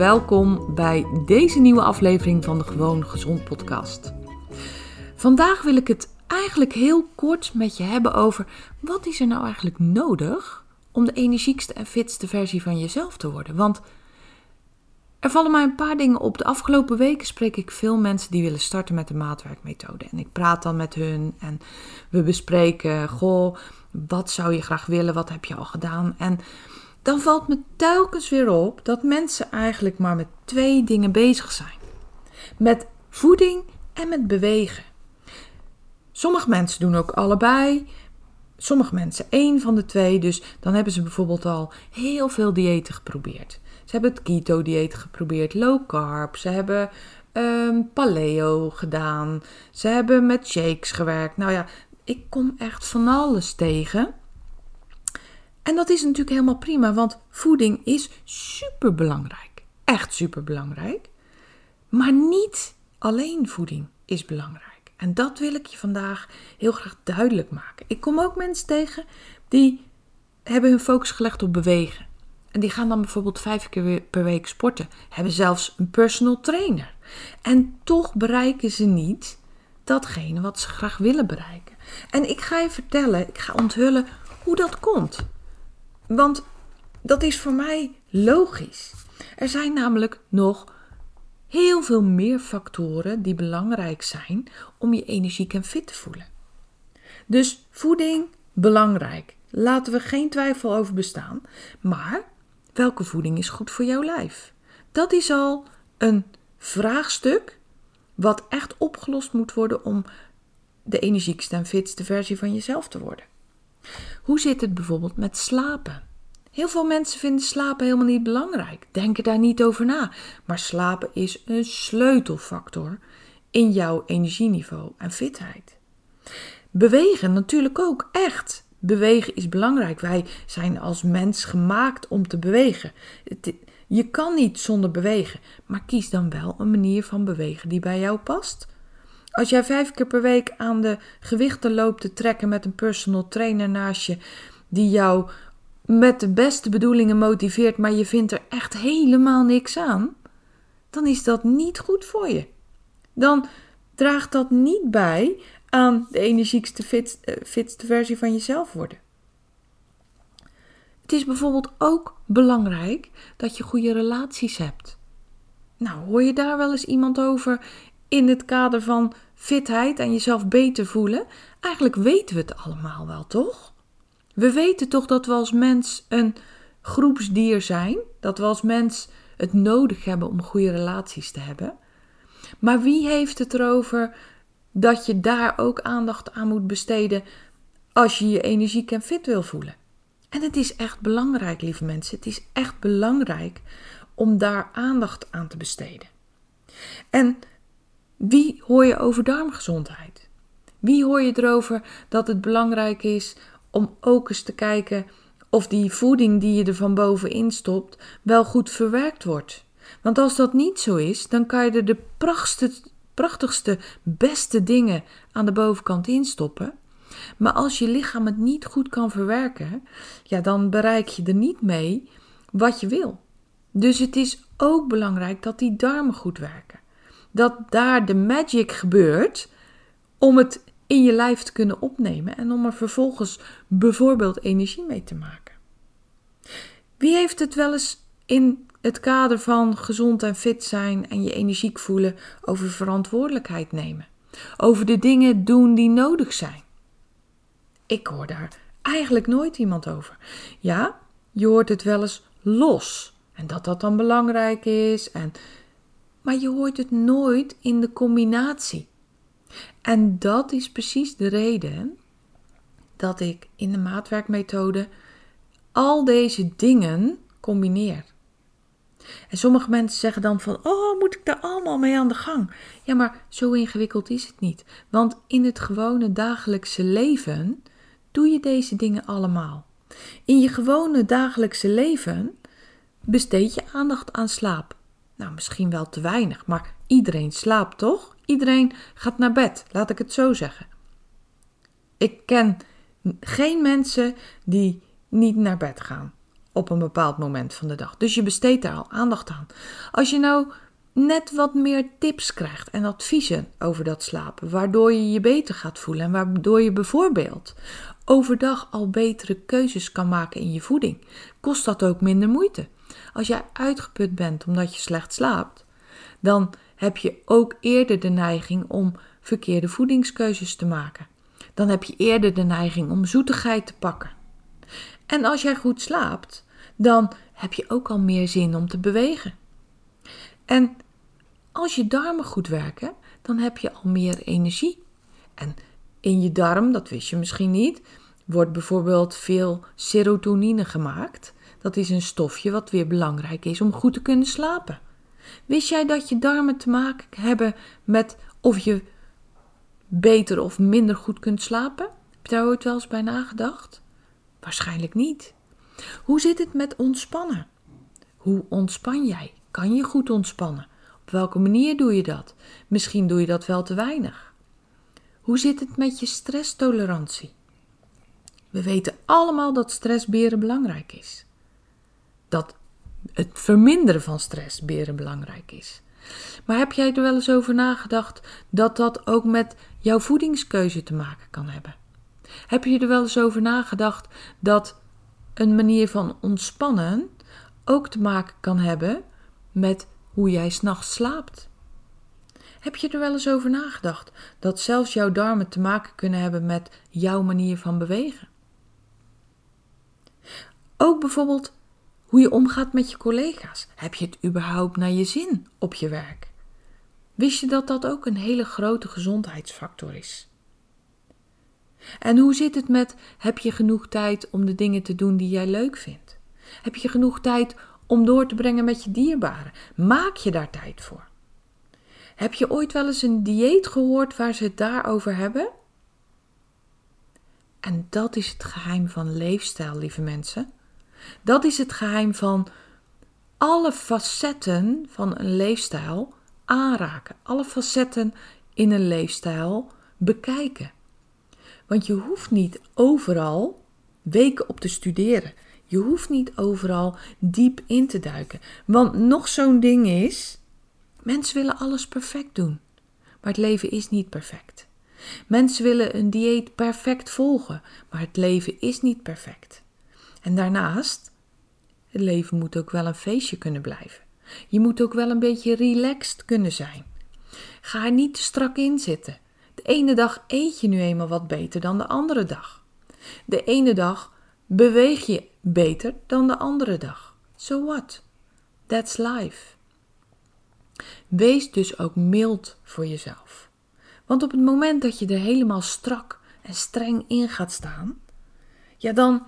Welkom bij deze nieuwe aflevering van de Gewoon Gezond podcast. Vandaag wil ik het eigenlijk heel kort met je hebben over wat is er nou eigenlijk nodig om de energiekste en fitste versie van jezelf te worden. Want er vallen mij een paar dingen op. De afgelopen weken spreek ik veel mensen die willen starten met de maatwerkmethode. En ik praat dan met hun en we bespreken, goh, wat zou je graag willen, wat heb je al gedaan? En dan valt me telkens weer op dat mensen eigenlijk maar met twee dingen bezig zijn. Met voeding en met bewegen. Sommige mensen doen ook allebei. Sommige mensen één van de twee. Dus dan hebben ze bijvoorbeeld al heel veel diëten geprobeerd. Ze hebben het keto-dieet geprobeerd, low carb. Ze hebben um, paleo gedaan. Ze hebben met shakes gewerkt. Nou ja, ik kom echt van alles tegen. En dat is natuurlijk helemaal prima, want voeding is super belangrijk. Echt super belangrijk. Maar niet alleen voeding is belangrijk. En dat wil ik je vandaag heel graag duidelijk maken. Ik kom ook mensen tegen die hebben hun focus gelegd op bewegen. En die gaan dan bijvoorbeeld vijf keer per week sporten. Hebben zelfs een personal trainer. En toch bereiken ze niet datgene wat ze graag willen bereiken. En ik ga je vertellen, ik ga onthullen hoe dat komt. Want dat is voor mij logisch. Er zijn namelijk nog heel veel meer factoren die belangrijk zijn om je energiek en fit te voelen. Dus voeding, belangrijk. Laten we geen twijfel over bestaan. Maar welke voeding is goed voor jouw lijf? Dat is al een vraagstuk wat echt opgelost moet worden om de energiekste en fitste versie van jezelf te worden. Hoe zit het bijvoorbeeld met slapen? Heel veel mensen vinden slapen helemaal niet belangrijk, denken daar niet over na. Maar slapen is een sleutelfactor in jouw energieniveau en fitheid. Bewegen natuurlijk ook, echt. Bewegen is belangrijk. Wij zijn als mens gemaakt om te bewegen. Je kan niet zonder bewegen, maar kies dan wel een manier van bewegen die bij jou past. Als jij vijf keer per week aan de gewichten loopt te trekken met een personal trainer naast je, die jou met de beste bedoelingen motiveert, maar je vindt er echt helemaal niks aan, dan is dat niet goed voor je. Dan draagt dat niet bij aan de energiekste, uh, fitste versie van jezelf worden. Het is bijvoorbeeld ook belangrijk dat je goede relaties hebt. Nou, hoor je daar wel eens iemand over in het kader van fitheid en jezelf beter voelen? Eigenlijk weten we het allemaal wel, toch? We weten toch dat we als mens een groepsdier zijn, dat we als mens het nodig hebben om goede relaties te hebben. Maar wie heeft het erover dat je daar ook aandacht aan moet besteden als je je energiek en fit wil voelen? En het is echt belangrijk, lieve mensen. Het is echt belangrijk om daar aandacht aan te besteden. En wie hoor je over darmgezondheid? Wie hoor je erover dat het belangrijk is om ook eens te kijken of die voeding die je er van bovenin stopt wel goed verwerkt wordt. Want als dat niet zo is, dan kan je er de prachtigste, prachtigste beste dingen aan de bovenkant in stoppen. Maar als je lichaam het niet goed kan verwerken, ja, dan bereik je er niet mee wat je wil. Dus het is ook belangrijk dat die darmen goed werken. Dat daar de magic gebeurt om het in je lijf te kunnen opnemen en om er vervolgens bijvoorbeeld energie mee te maken. Wie heeft het wel eens in het kader van gezond en fit zijn en je energiek voelen over verantwoordelijkheid nemen? Over de dingen doen die nodig zijn? Ik hoor daar eigenlijk nooit iemand over. Ja, je hoort het wel eens los en dat dat dan belangrijk is en maar je hoort het nooit in de combinatie. En dat is precies de reden dat ik in de maatwerkmethode al deze dingen combineer. En sommige mensen zeggen dan van, oh, moet ik daar allemaal mee aan de gang? Ja, maar zo ingewikkeld is het niet. Want in het gewone dagelijkse leven doe je deze dingen allemaal. In je gewone dagelijkse leven besteed je aandacht aan slaap. Nou, misschien wel te weinig, maar iedereen slaapt toch? Iedereen gaat naar bed, laat ik het zo zeggen. Ik ken geen mensen die niet naar bed gaan op een bepaald moment van de dag. Dus je besteedt daar al aandacht aan. Als je nou net wat meer tips krijgt en adviezen over dat slapen, waardoor je je beter gaat voelen en waardoor je bijvoorbeeld overdag al betere keuzes kan maken in je voeding, kost dat ook minder moeite. Als jij uitgeput bent omdat je slecht slaapt, dan heb je ook eerder de neiging om verkeerde voedingskeuzes te maken. Dan heb je eerder de neiging om zoetigheid te pakken. En als jij goed slaapt, dan heb je ook al meer zin om te bewegen. En als je darmen goed werken, dan heb je al meer energie. En in je darm, dat wist je misschien niet, wordt bijvoorbeeld veel serotonine gemaakt. Dat is een stofje wat weer belangrijk is om goed te kunnen slapen. Wist jij dat je darmen te maken hebben met of je beter of minder goed kunt slapen? Heb je daar ooit wel eens bij nagedacht? Waarschijnlijk niet. Hoe zit het met ontspannen? Hoe ontspan jij? Kan je goed ontspannen? Op welke manier doe je dat? Misschien doe je dat wel te weinig. Hoe zit het met je stresstolerantie? We weten allemaal dat stressberen belangrijk is. Dat het verminderen van stress beren belangrijk is. Maar heb jij er wel eens over nagedacht dat dat ook met jouw voedingskeuze te maken kan hebben? Heb je er wel eens over nagedacht dat een manier van ontspannen ook te maken kan hebben met hoe jij s'nachts slaapt? Heb je er wel eens over nagedacht dat zelfs jouw darmen te maken kunnen hebben met jouw manier van bewegen? Ook bijvoorbeeld hoe je omgaat met je collega's. Heb je het überhaupt naar je zin op je werk? Wist je dat dat ook een hele grote gezondheidsfactor is? En hoe zit het met heb je genoeg tijd om de dingen te doen die jij leuk vindt? Heb je genoeg tijd om door te brengen met je dierbaren? Maak je daar tijd voor? Heb je ooit wel eens een dieet gehoord waar ze het daarover hebben? En dat is het geheim van leefstijl, lieve mensen. Dat is het geheim van alle facetten van een leefstijl aanraken. Alle facetten in een leefstijl bekijken. Want je hoeft niet overal weken op te studeren. Je hoeft niet overal diep in te duiken. Want nog zo'n ding is: mensen willen alles perfect doen. Maar het leven is niet perfect. Mensen willen een dieet perfect volgen, maar het leven is niet perfect. En daarnaast, het leven moet ook wel een feestje kunnen blijven. Je moet ook wel een beetje relaxed kunnen zijn. Ga er niet te strak in zitten. De ene dag eet je nu eenmaal wat beter dan de andere dag. De ene dag beweeg je beter dan de andere dag. So what? That's life. Wees dus ook mild voor jezelf. Want op het moment dat je er helemaal strak en streng in gaat staan, ja, dan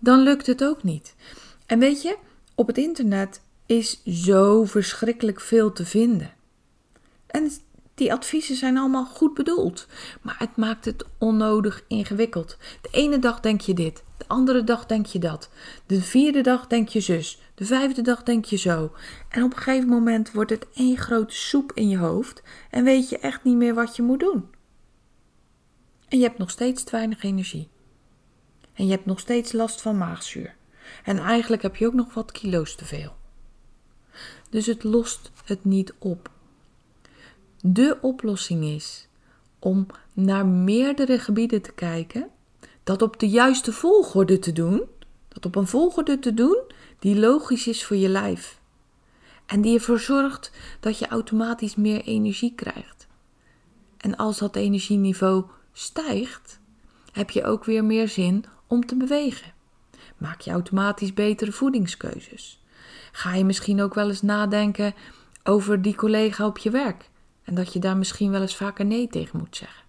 dan lukt het ook niet. En weet je, op het internet is zo verschrikkelijk veel te vinden. En die adviezen zijn allemaal goed bedoeld, maar het maakt het onnodig ingewikkeld. De ene dag denk je dit, de andere dag denk je dat. De vierde dag denk je zus, de vijfde dag denk je zo. En op een gegeven moment wordt het één grote soep in je hoofd en weet je echt niet meer wat je moet doen. En je hebt nog steeds te weinig energie en je hebt nog steeds last van maagzuur. En eigenlijk heb je ook nog wat kilo's te veel. Dus het lost het niet op. De oplossing is om naar meerdere gebieden te kijken, dat op de juiste volgorde te doen, Dat op een volgorde te doen die logisch is voor je lijf. En die ervoor zorgt dat je automatisch meer energie krijgt. En als dat energieniveau stijgt, heb je ook weer meer zin om te bewegen. Maak je automatisch betere voedingskeuzes. Ga je misschien ook wel eens nadenken over die collega op je werk en dat je daar misschien wel eens vaker nee tegen moet zeggen.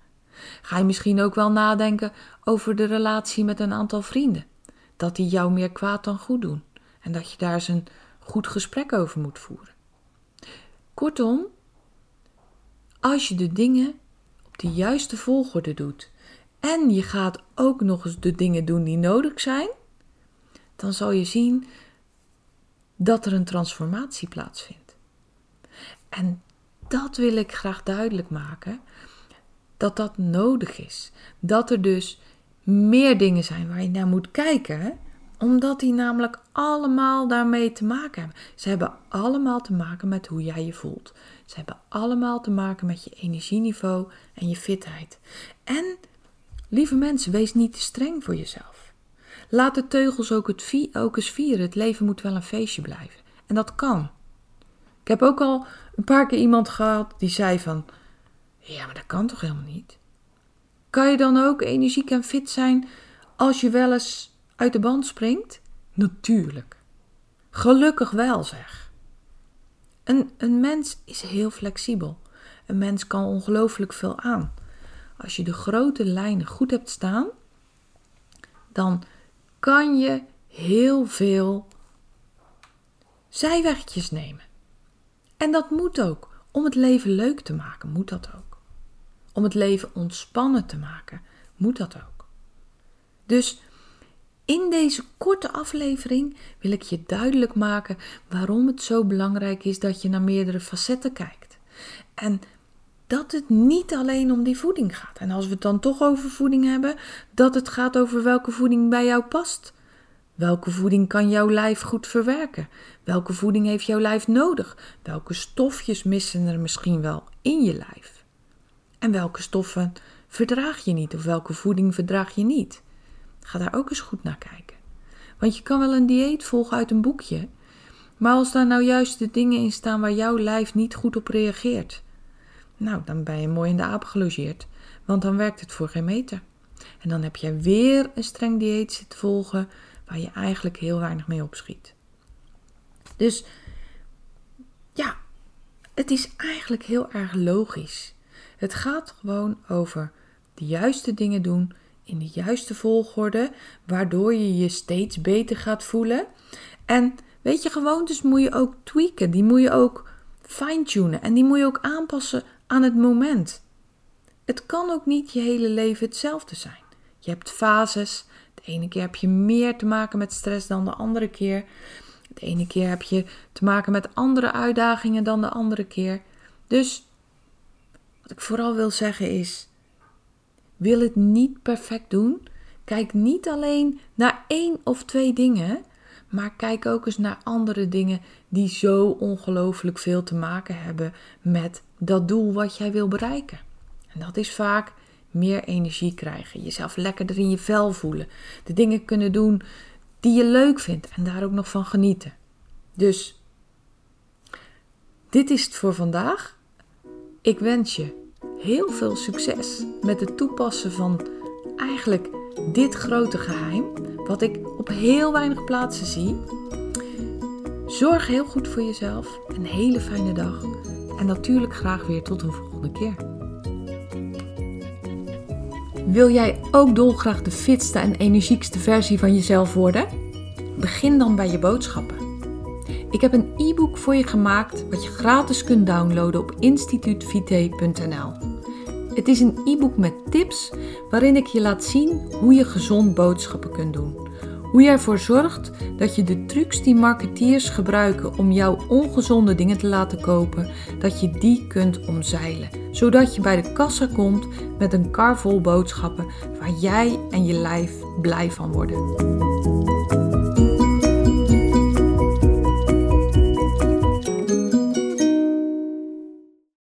Ga je misschien ook wel nadenken over de relatie met een aantal vrienden, dat die jou meer kwaad dan goed doen en dat je daar eens een goed gesprek over moet voeren. Kortom, als je de dingen op de juiste volgorde doet en je gaat ook nog eens de dingen doen die nodig zijn, dan zal je zien dat er een transformatie plaatsvindt. En dat wil ik graag duidelijk maken, dat dat nodig is. Dat er dus meer dingen zijn waar je naar moet kijken, omdat die namelijk allemaal daarmee te maken hebben. Ze hebben allemaal te maken met hoe jij je voelt. Ze hebben allemaal te maken met je energieniveau en je fitheid. En lieve mensen, wees niet te streng voor jezelf. Laat de teugels ook, het ook eens vieren. Het leven moet wel een feestje blijven. En dat kan. Ik heb ook al een paar keer iemand gehad die zei van... Ja, maar dat kan toch helemaal niet? Kan je dan ook energiek en fit zijn als je wel eens uit de band springt? Natuurlijk. Gelukkig wel, zeg. Een, een mens is heel flexibel. Een mens kan ongelooflijk veel aan. Als je de grote lijnen goed hebt staan, dan kan je heel veel zijwegjes nemen. En dat moet ook. Om het leven leuk te maken, moet dat ook. Om het leven ontspannen te maken, moet dat ook. Dus in deze korte aflevering wil ik je duidelijk maken waarom het zo belangrijk is dat je naar meerdere facetten kijkt. En dat het niet alleen om die voeding gaat. En als we het dan toch over voeding hebben, dat het gaat over welke voeding bij jou past. Welke voeding kan jouw lijf goed verwerken? Welke voeding heeft jouw lijf nodig? Welke stofjes missen er misschien wel in je lijf? En welke stoffen verdraag je niet of welke voeding verdraag je niet? Ga daar ook eens goed naar kijken. Want je kan wel een dieet volgen uit een boekje, maar als daar nou juist de dingen in staan waar jouw lijf niet goed op reageert, nou dan ben je mooi in de aap gelogeerd, want dan werkt het voor geen meter. En dan heb je weer een streng dieet zitten volgen waar je eigenlijk heel weinig mee opschiet. Dus ja, het is eigenlijk heel erg logisch. Het gaat gewoon over de juiste dingen doen in de juiste volgorde, waardoor je je steeds beter gaat voelen. En weet je, gewoontes moet je ook tweaken, die moet je ook fine-tunen en die moet je ook aanpassen aan het moment. Het kan ook niet je hele leven hetzelfde zijn. Je hebt fases de ene keer heb je meer te maken met stress dan de andere keer. De ene keer heb je te maken met andere uitdagingen dan de andere keer. Dus wat ik vooral wil zeggen is: wil het niet perfect doen? Kijk niet alleen naar één of twee dingen, maar kijk ook eens naar andere dingen die zo ongelooflijk veel te maken hebben met dat doel wat jij wil bereiken. En dat is vaak meer energie krijgen, jezelf lekkerder in je vel voelen, de dingen kunnen doen die je leuk vindt en daar ook nog van genieten. Dus dit is het voor vandaag. Ik wens je heel veel succes met het toepassen van eigenlijk dit grote geheim, wat ik op heel weinig plaatsen zie. Zorg heel goed voor jezelf, een hele fijne dag en natuurlijk graag weer tot een volgende keer. Wil jij ook dolgraag de fitste en energiekste versie van jezelf worden? Begin dan bij je boodschappen. Ik heb een e-book voor je gemaakt wat je gratis kunt downloaden op instituutvite.nl. Het is een e-book met tips waarin ik je laat zien hoe je gezond boodschappen kunt doen. Hoe je ervoor zorgt dat je de trucs die marketeers gebruiken om jouw ongezonde dingen te laten kopen, dat je die kunt omzeilen. Zodat je bij de kassa komt met een kar vol boodschappen waar jij en je lijf blij van worden.